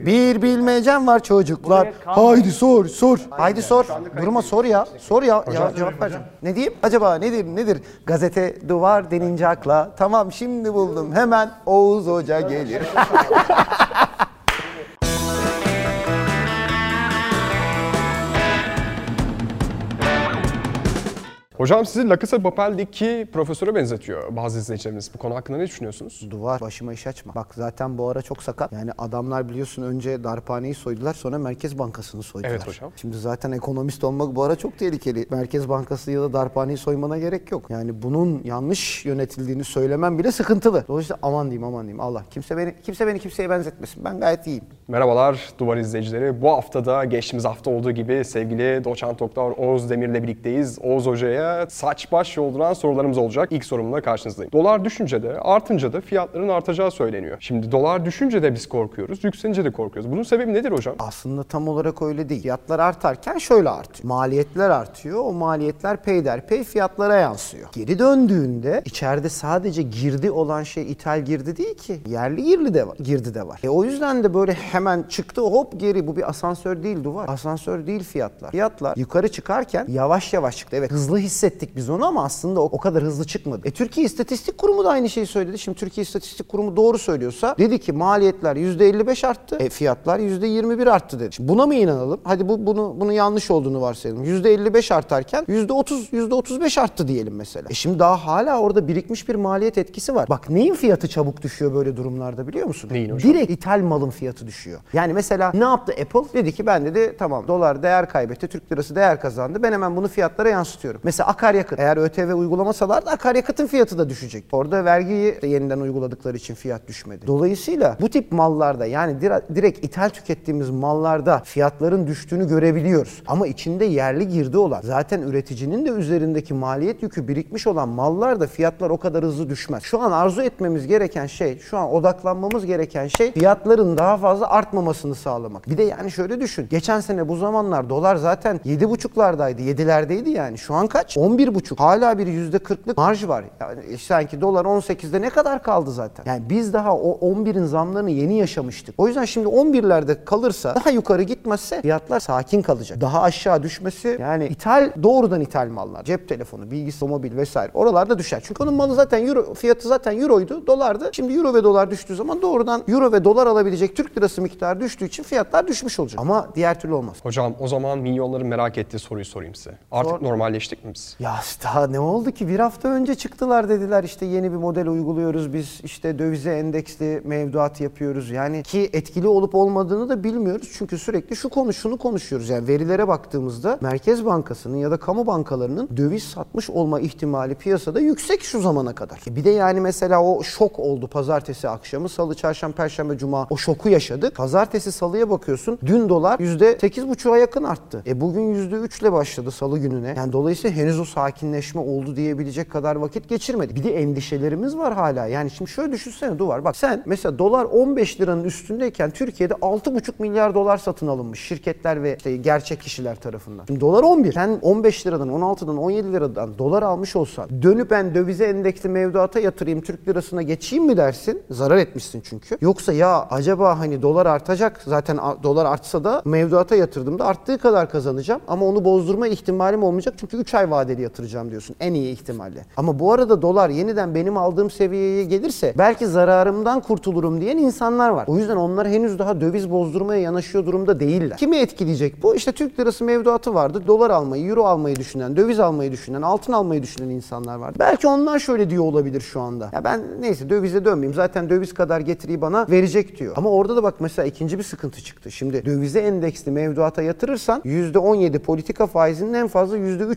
Bir bilmecem var çocuklar. Haydi sor sor. Haydi sor. Durma sor ya. Sor ya. ya cevap vereceğim. Ne diyeyim? Acaba nedir nedir? Gazete duvar denince akla. Tamam şimdi buldum. Hemen Oğuz Hoca gelir. Hocam sizi La Casa de Papel'deki profesöre benzetiyor bazı izleyicilerimiz. Bu konu hakkında ne düşünüyorsunuz? Duvar başıma iş açma. Bak zaten bu ara çok sakat. Yani adamlar biliyorsun önce darphaneyi soydular sonra Merkez Bankası'nı soydular. Evet hocam. Şimdi zaten ekonomist olmak bu ara çok tehlikeli. Merkez Bankası ya da darphaneyi soymana gerek yok. Yani bunun yanlış yönetildiğini söylemem bile sıkıntılı. Dolayısıyla aman diyeyim aman diyeyim Allah. Kimse beni kimse beni kimseye benzetmesin. Ben gayet iyiyim. Merhabalar Duvar izleyicileri. Bu haftada geçtiğimiz hafta olduğu gibi sevgili doçent doktor Oğuz Demir'le birlikteyiz. Oğuz Hoca'ya saç baş yolduran sorularımız olacak. İlk sorumla karşınızdayım. Dolar düşünce de artınca da fiyatların artacağı söyleniyor. Şimdi dolar düşünce de biz korkuyoruz, yükselince de korkuyoruz. Bunun sebebi nedir hocam? Aslında tam olarak öyle değil. Fiyatlar artarken şöyle artıyor. Maliyetler artıyor. O maliyetler peyderpey fiyatlara yansıyor. Geri döndüğünde içeride sadece girdi olan şey ithal girdi değil ki. Yerli girdi de var. Girdi de var. E o yüzden de böyle hemen çıktı hop geri. Bu bir asansör değil duvar. Asansör değil fiyatlar. Fiyatlar yukarı çıkarken yavaş yavaş çıktı. Evet hızlı hissettik biz onu ama aslında o, o kadar hızlı çıkmadı. E Türkiye İstatistik Kurumu da aynı şeyi söyledi. Şimdi Türkiye İstatistik Kurumu doğru söylüyorsa dedi ki maliyetler %55 arttı. E fiyatlar %21 arttı dedi. Şimdi buna mı inanalım? Hadi bu bunu bunun yanlış olduğunu varsayalım. %55 artarken %30 %35 arttı diyelim mesela. E şimdi daha hala orada birikmiş bir maliyet etkisi var. Bak neyin fiyatı çabuk düşüyor böyle durumlarda biliyor musun? Neyin hocam? Direkt ithal malın fiyatı düşüyor. Yani mesela ne yaptı Apple? Dedi ki ben dedi tamam dolar değer kaybetti, Türk lirası değer kazandı. Ben hemen bunu fiyatlara yansıtıyorum. Mesela akaryakıt. Eğer ÖTV uygulamasalardı akaryakıtın fiyatı da düşecek. Orada vergiyi de yeniden uyguladıkları için fiyat düşmedi. Dolayısıyla bu tip mallarda yani dire- direkt ithal tükettiğimiz mallarda fiyatların düştüğünü görebiliyoruz. Ama içinde yerli girdi olan zaten üreticinin de üzerindeki maliyet yükü birikmiş olan mallarda fiyatlar o kadar hızlı düşmez. Şu an arzu etmemiz gereken şey, şu an odaklanmamız gereken şey fiyatların daha fazla artmamasını sağlamak. Bir de yani şöyle düşün. Geçen sene bu zamanlar dolar zaten 7,5'lardaydı, 7'lerdeydi yani. Şu an kaç? 11,5. Hala bir %40'lık marj var. Yani sanki dolar 18'de ne kadar kaldı zaten? Yani biz daha o 11'in zamlarını yeni yaşamıştık. O yüzden şimdi 11'lerde kalırsa daha yukarı gitmezse fiyatlar sakin kalacak. Daha aşağı düşmesi yani ithal doğrudan ithal mallar. Cep telefonu, bilgisayar, mobil vesaire oralarda düşer. Çünkü onun malı zaten euro fiyatı zaten euroydu, dolardı. Şimdi euro ve dolar düştüğü zaman doğrudan euro ve dolar alabilecek Türk lirası miktarı düştüğü için fiyatlar düşmüş olacak. Ama diğer türlü olmaz. Hocam o zaman milyonların merak ettiği soruyu sorayım size. Artık Sor. normalleştik mi biz? Ya daha ne oldu ki? Bir hafta önce çıktılar dediler işte yeni bir model uyguluyoruz biz işte dövize endeksli mevduat yapıyoruz. Yani ki etkili olup olmadığını da bilmiyoruz. Çünkü sürekli şu konu şunu konuşuyoruz. Yani verilere baktığımızda Merkez Bankası'nın ya da kamu bankalarının döviz satmış olma ihtimali piyasada yüksek şu zamana kadar. E Bir de yani mesela o şok oldu pazartesi akşamı. Salı, çarşamba, perşembe, cuma o şoku yaşadık. Pazartesi salıya bakıyorsun. Dün dolar %8,5'a yakın arttı. E bugün %3 ile başladı salı gününe. Yani dolayısıyla henüz o sakinleşme oldu diyebilecek kadar vakit geçirmedi. Bir de endişelerimiz var hala. Yani şimdi şöyle düşünsene Duvar. Bak sen mesela dolar 15 liranın üstündeyken Türkiye'de 6,5 milyar dolar satın alınmış şirketler ve işte gerçek kişiler tarafından. Şimdi dolar 11. Sen 15 liradan, 16'dan, 17 liradan dolar almış olsan dönüp ben dövize endeksli mevduata yatırayım Türk lirasına geçeyim mi dersin? Zarar etmişsin çünkü. Yoksa ya acaba hani dolar artacak zaten dolar artsa da mevduata yatırdığımda arttığı kadar kazanacağım ama onu bozdurma ihtimalim olmayacak çünkü 3 ay vadeli yatıracağım diyorsun en iyi ihtimalle. Ama bu arada dolar yeniden benim aldığım seviyeye gelirse belki zararımdan kurtulurum diyen insanlar var. O yüzden onlar henüz daha döviz bozdurmaya yanaşıyor durumda değiller. Kimi etkileyecek bu? İşte Türk lirası mevduatı vardı. Dolar almayı, euro almayı düşünen, döviz almayı düşünen, altın almayı düşünen insanlar var. Belki onlar şöyle diyor olabilir şu anda. Ya ben neyse dövize dönmeyeyim. Zaten döviz kadar getiriyi bana verecek diyor. Ama orada da bak mesela ikinci bir sıkıntı çıktı. Şimdi dövize endeksli mevduata yatırırsan %17 politika faizinin en fazla %3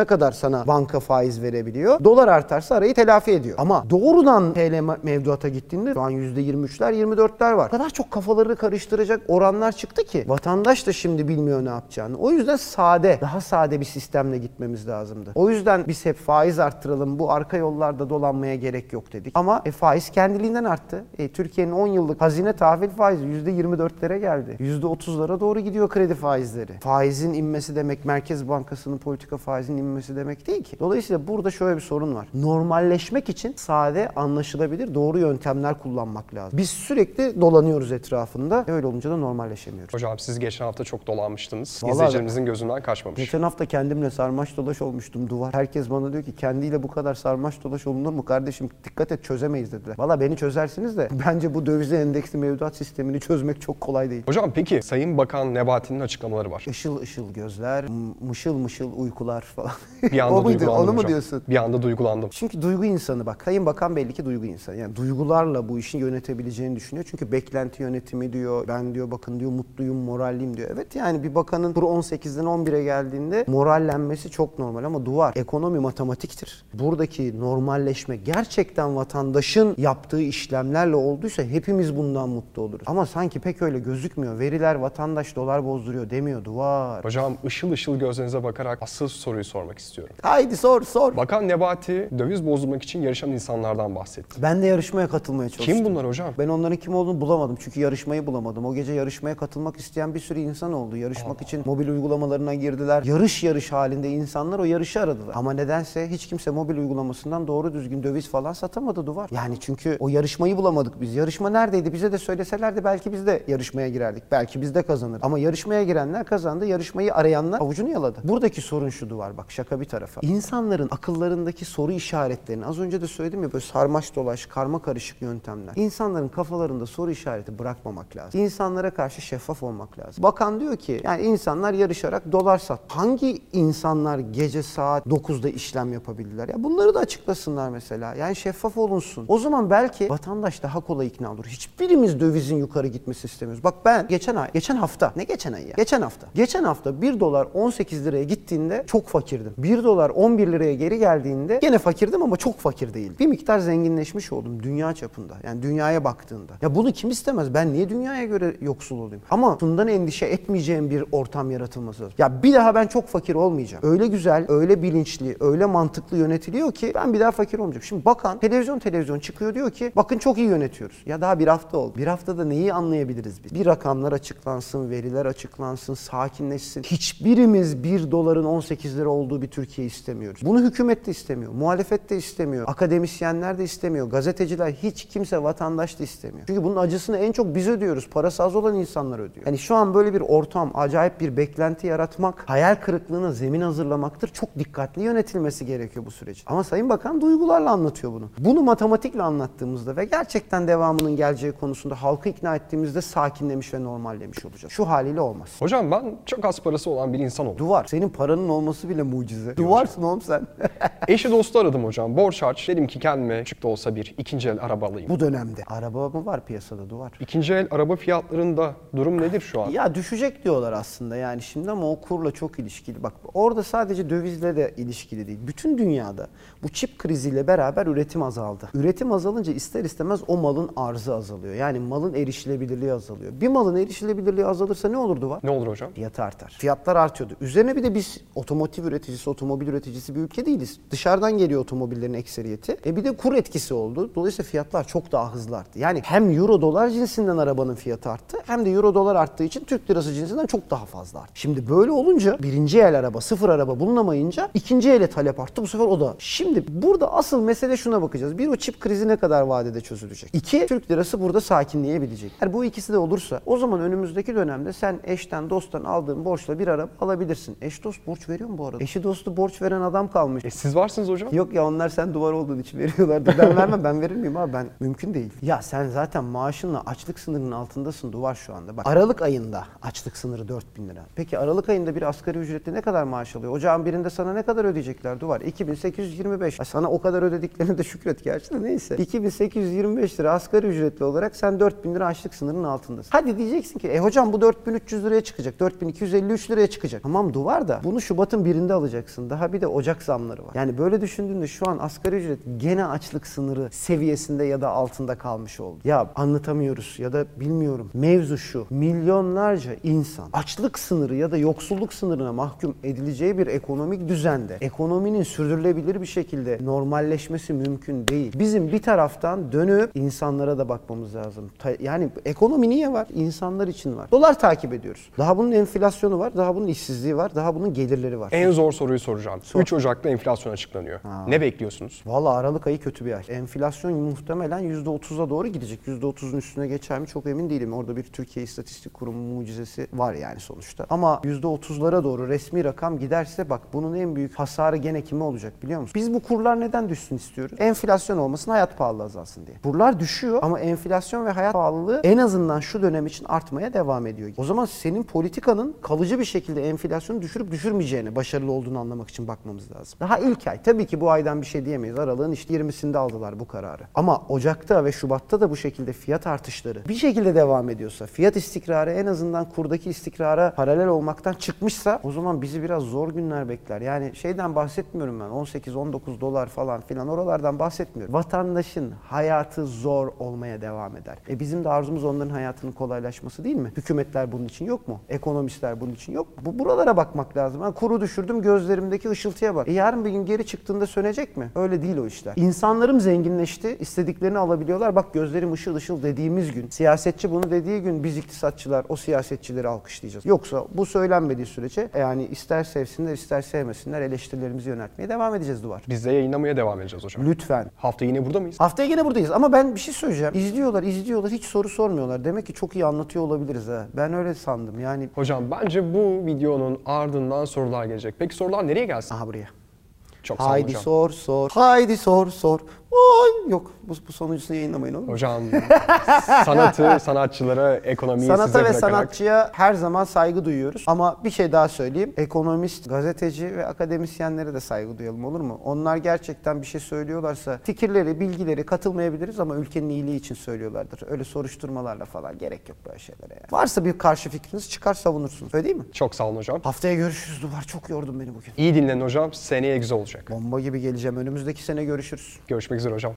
fazlasına kadar sana banka faiz verebiliyor. Dolar artarsa arayı telafi ediyor. Ama doğrudan TL me- mevduata gittiğinde şu an %23'ler 24'ler var. O kadar çok kafaları karıştıracak oranlar çıktı ki vatandaş da şimdi bilmiyor ne yapacağını. O yüzden sade, daha sade bir sistemle gitmemiz lazımdı. O yüzden biz hep faiz arttıralım, bu arka yollarda dolanmaya gerek yok dedik. Ama e, faiz kendiliğinden arttı. E, Türkiye'nin 10 yıllık hazine tahvil faizi %24'lere geldi. %30'lara doğru gidiyor kredi faizleri. Faizin inmesi demek Merkez Bankası'nın politika faizinin inmesi binmesi demek değil ki. Dolayısıyla burada şöyle bir sorun var. Normalleşmek için sade, anlaşılabilir, doğru yöntemler kullanmak lazım. Biz sürekli dolanıyoruz etrafında. Öyle olunca da normalleşemiyoruz. Hocam siz geçen hafta çok dolanmıştınız. Vallahi- İzleyicilerimizin gözünden kaçmamış. Geçen hafta kendimle sarmaş dolaş olmuştum duvar. Herkes bana diyor ki kendiyle bu kadar sarmaş dolaş olunur mu kardeşim? Dikkat et çözemeyiz dediler. Valla beni çözersiniz de bence bu dövize endeksli mevduat sistemini çözmek çok kolay değil. Hocam peki Sayın Bakan Nebati'nin açıklamaları var. Işıl ışıl gözler, mışıl mışıl uykular falan. Bir anda o muydu? duygulandım Onu mu hocam. diyorsun? Bir anda duygulandım. Çünkü duygu insanı bak. Sayın Bakan belli ki duygu insanı. Yani duygularla bu işi yönetebileceğini düşünüyor. Çünkü beklenti yönetimi diyor. Ben diyor bakın diyor mutluyum, moralliyim diyor. Evet yani bir bakanın kuru 18'den 11'e geldiğinde morallenmesi çok normal ama duvar ekonomi matematiktir. Buradaki normalleşme gerçekten vatandaşın yaptığı işlemlerle olduysa hepimiz bundan mutlu oluruz. Ama sanki pek öyle gözükmüyor. Veriler vatandaş dolar bozduruyor demiyor duvar. Hocam ışıl ışıl gözlerinize bakarak asıl soruyu sormak istiyorum. Haydi sor sor. Bakan Nebati döviz bozdurmak için yarışan insanlardan bahsetti. Ben de yarışmaya katılmaya çalıştım. Kim bunlar hocam? Ben onların kim olduğunu bulamadım çünkü yarışmayı bulamadım. O gece yarışmaya katılmak isteyen bir sürü insan oldu. Yarışmak için mobil uygulamalarına girdiler. Yarış yarış halinde insanlar o yarışı aradılar. Ama nedense hiç kimse mobil uygulamasından doğru düzgün döviz falan satamadı duvar. Yani çünkü o yarışmayı bulamadık biz. Yarışma neredeydi? Bize de söyleselerdi belki biz de yarışmaya girerdik. Belki biz de kazanırdık. Ama yarışmaya girenler kazandı. Yarışmayı arayanlar avucunu yaladı. Buradaki sorun şu duvar bak şaka bir tarafa. İnsanların akıllarındaki soru işaretlerini az önce de söyledim ya böyle sarmaş dolaş, karma karışık yöntemler. İnsanların kafalarında soru işareti bırakmamak lazım. İnsanlara karşı şeffaf olmak lazım. Bakan diyor ki yani insanlar yarışarak dolar sat. Hangi insanlar gece saat 9'da işlem yapabildiler? Ya bunları da açıklasınlar mesela. Yani şeffaf olunsun. O zaman belki vatandaş daha kolay ikna olur. Hiçbirimiz dövizin yukarı gitmesi istemiyoruz. Bak ben geçen ay, geçen hafta, ne geçen ay ya? Geçen hafta. Geçen hafta 1 dolar 18 liraya gittiğinde çok fakirdim. 1 dolar 11 liraya geri geldiğinde gene fakirdim ama çok fakir değil. Bir miktar zenginleşmiş oldum dünya çapında. Yani dünyaya baktığında. Ya bunu kim istemez? Ben niye dünyaya göre yoksul olayım? Ama bundan endişe etmeyeceğim bir ortam yaratılması lazım. Ya bir daha ben çok fakir olmayacağım. Öyle güzel, öyle bilinçli, öyle mantıklı yönetiliyor ki ben bir daha fakir olmayacağım. Şimdi bakan televizyon televizyon çıkıyor diyor ki bakın çok iyi yönetiyoruz. Ya daha bir hafta oldu. Bir haftada neyi anlayabiliriz biz? Bir rakamlar açıklansın, veriler açıklansın, sakinleşsin. Hiçbirimiz 1 doların 18 lira olduğu bir Türkiye istemiyoruz. Bunu hükümet de istemiyor, muhalefet de istemiyor, akademisyenler de istemiyor, gazeteciler hiç kimse vatandaş da istemiyor. Çünkü bunun acısını en çok biz ödüyoruz. Parası az olan insanlar ödüyor. Hani şu an böyle bir ortam, acayip bir beklenti yaratmak, hayal kırıklığına zemin hazırlamaktır. Çok dikkatli yönetilmesi gerekiyor bu sürecin. Ama Sayın Bakan duygularla anlatıyor bunu. Bunu matematikle anlattığımızda ve gerçekten devamının geleceği konusunda halkı ikna ettiğimizde sakinlemiş ve normallemiş olacağız. Şu haliyle olmaz. Hocam ben çok az parası olan bir insan oldum. Duvar. Senin paranın olması bile mucize. Duvarsın oğlum sen. Eşi dostu aradım hocam. Borç harç. Dedim ki kendime küçük de olsa bir ikinci el araba alayım. bu dönemde. Araba mı var piyasada duvar? İkinci el araba fiyatlarında durum nedir şu an? Ya düşecek diyorlar aslında yani şimdi ama o kurla çok ilişkili. Bak orada sadece dövizle de ilişkili değil. Bütün dünyada bu çip kriziyle beraber üretim azaldı. Üretim azalınca ister istemez o malın arzı azalıyor. Yani malın erişilebilirliği azalıyor. Bir malın erişilebilirliği azalırsa ne olurdu var? Ne olur hocam? Fiyatı artar. Fiyatlar artıyordu. Üzerine bir de biz otomotiv üreticisi, otomobil üreticisi bir ülke değiliz. Dışarıdan geliyor otomobillerin ekseriyeti. E bir de kur etkisi oldu. Dolayısıyla fiyatlar çok daha hızlı arttı. Yani hem euro dolar cinsinden arabanın fiyatı arttı hem de euro dolar arttığı için Türk lirası cinsinden çok daha fazla arttı. Şimdi böyle olunca birinci el araba, sıfır araba bulunamayınca ikinci ele talep arttı. Bu sefer o da. Şimdi burada asıl mesele şuna bakacağız. Bir o çip krizi ne kadar vadede çözülecek? İki, Türk lirası burada sakinleyebilecek. Eğer bu ikisi de olursa o zaman önümüzdeki dönemde sen eşten dosttan aldığın borçla bir araba alabilirsin. Eş dost borç veriyor mu bu arada? Eşi dostu borç veren adam kalmış. E siz varsınız hocam. Yok ya onlar sen duvar olduğun için veriyorlardı. Ben vermem ben verir miyim abi ben mümkün değil. Ya sen zaten maaşınla açlık sınırının altındasın duvar şu anda. Bak Aralık ayında açlık sınırı 4000 lira. Peki Aralık ayında bir asgari ücretli ne kadar maaş alıyor? Ocağın birinde sana ne kadar ödeyecekler duvar? 2825. Ay Sana o kadar ödediklerine de şükret gerçi de neyse. 2825 lira asgari ücretli olarak sen 4000 lira açlık sınırının altındasın. Hadi diyeceksin ki e hocam bu 4300 liraya çıkacak. 4253 liraya çıkacak. Tamam duvar da bunu Şubat'ın birinde alacaksın. Daha bir de Ocak zamları var. Yani böyle düşündüğünde şu an asgari ücret gene açlık sınırı seviyesinde ya da altında kalmış oldu. Ya anlatamıyoruz ya da bilmiyorum. Mevzu şu. Milyonlarca insan açlık sınırı ya da yoksulluk sınırına mahkum edileceği bir ekonomik düzende ekonominin sürdürülebilir bir şekilde normalleşmesi mümkün değil. Bizim bir taraftan dönüp insanlara da bakmamız lazım. Yani ekonomi niye var? İnsanlar için var. Dolar takip ediyoruz. Daha bunun enflasyonu var, daha bunun işsizliği var, daha bunun gelirleri var. En zor soruyu soracağım. 3 Ocak'ta enflasyon açıklanıyor. Ne bekliyorsunuz? Valla Aralık ayı kötü bir ay. Enflasyon muhtemelen %30'a doğru gidecek. %30'un üstüne geçer mi çok emin değilim. Orada bir Türkiye İstatistik Kurumu mucizesi var yani sonuçta. Ama %30'lara doğru resmi rakam giderse bak bunun en büyük hasarı gene kime olacak biliyor musun? Biz bu kurlar neden düşsün istiyoruz? Enflasyon olmasın, hayat pahalılığı azalsın diye. Kurlar düşüyor ama enflasyon ve hayat pahalılığı en azından şu dönem için artmaya devam ediyor. O zaman senin politikanın kalıcı bir şekilde enflasyonu düşürüp düşürmeyeceğine başarılı olduğunu anlamak için bakmamız lazım. Daha ilk ay. Tabii ki bu aydan bir şey diyemeyiz. Aralığın işte 20'sinde aldılar bu kararı. Ama Ocak'ta ve Şubat'ta da bu şekilde fiyat artışları bir şekilde devam ediyorsa, fiyat istikrarı en azından kurdaki istikrara paralel olmaktan çıkmışsa o zaman bizi biraz zor günler bekler. Yani şeyden bahsetmiyorum ben. 18-19 dolar falan filan oralardan bahsetmiyorum. Vatandaşın hayatı zor olmaya devam eder. E bizim de arzumuz onların hayatının kolaylaşması değil mi? Hükümetler bunun için yok mu? Ekonomistler bunun için yok mu? Bu buralara bakmak lazım. Ben kuru düşürdüm gözlerimdeki ışıltıya bak. E yarın bir gün geri çıktığında sönecek mi? Öyle değil o işler. İnsanlarım zenginleşti. istediklerini alabiliyorlar. Bak gözlerim ışıl ışıl dediğimiz gün. Siyasetçi bunu dediği gün biz iktisatçılar o siyasetçileri alkışlayacağız. Yoksa bu söylenmediği sürece e, yani ister sevsinler ister sevmesinler eleştirilerimizi yöneltmeye devam edeceğiz duvar. Biz de yayınlamaya devam edeceğiz hocam. Lütfen. Hafta yine burada mıyız? Haftaya yine buradayız ama ben bir şey söyleyeceğim. İzliyorlar, izliyorlar, hiç soru sormuyorlar. Demek ki çok iyi anlatıyor olabiliriz ha. Ben öyle sandım. Yani Hocam bence bu videonun ardından sorular gelecek. Peki sorular nereye gelsin? aha buraya. Çok sağ olun Haydi hocam. sor sor. Haydi sor sor. Oy yok bu, bu sonuncusunu yayınlamayın olur mu? Hocam sanatı, sanatçılara, ekonomiyi size Sanata ve bırakarak sanatçıya her zaman saygı duyuyoruz. Ama bir şey daha söyleyeyim. Ekonomist, gazeteci ve akademisyenlere de saygı duyalım olur mu? Onlar gerçekten bir şey söylüyorlarsa fikirleri, bilgileri katılmayabiliriz ama ülkenin iyiliği için söylüyorlardır. Öyle soruşturmalarla falan gerek yok böyle şeylere. Yani. Varsa bir karşı fikriniz çıkar savunursunuz. Öyle değil mi? çok sağ olun hocam. Haftaya görüşürüz Duvar. Çok yordun beni bugün. İyi dinlenin hocam. Seneye güzel olacak. Bomba gibi geleceğim. Önümüzdeki sene görüşürüz. Görüşmek üzere hocam.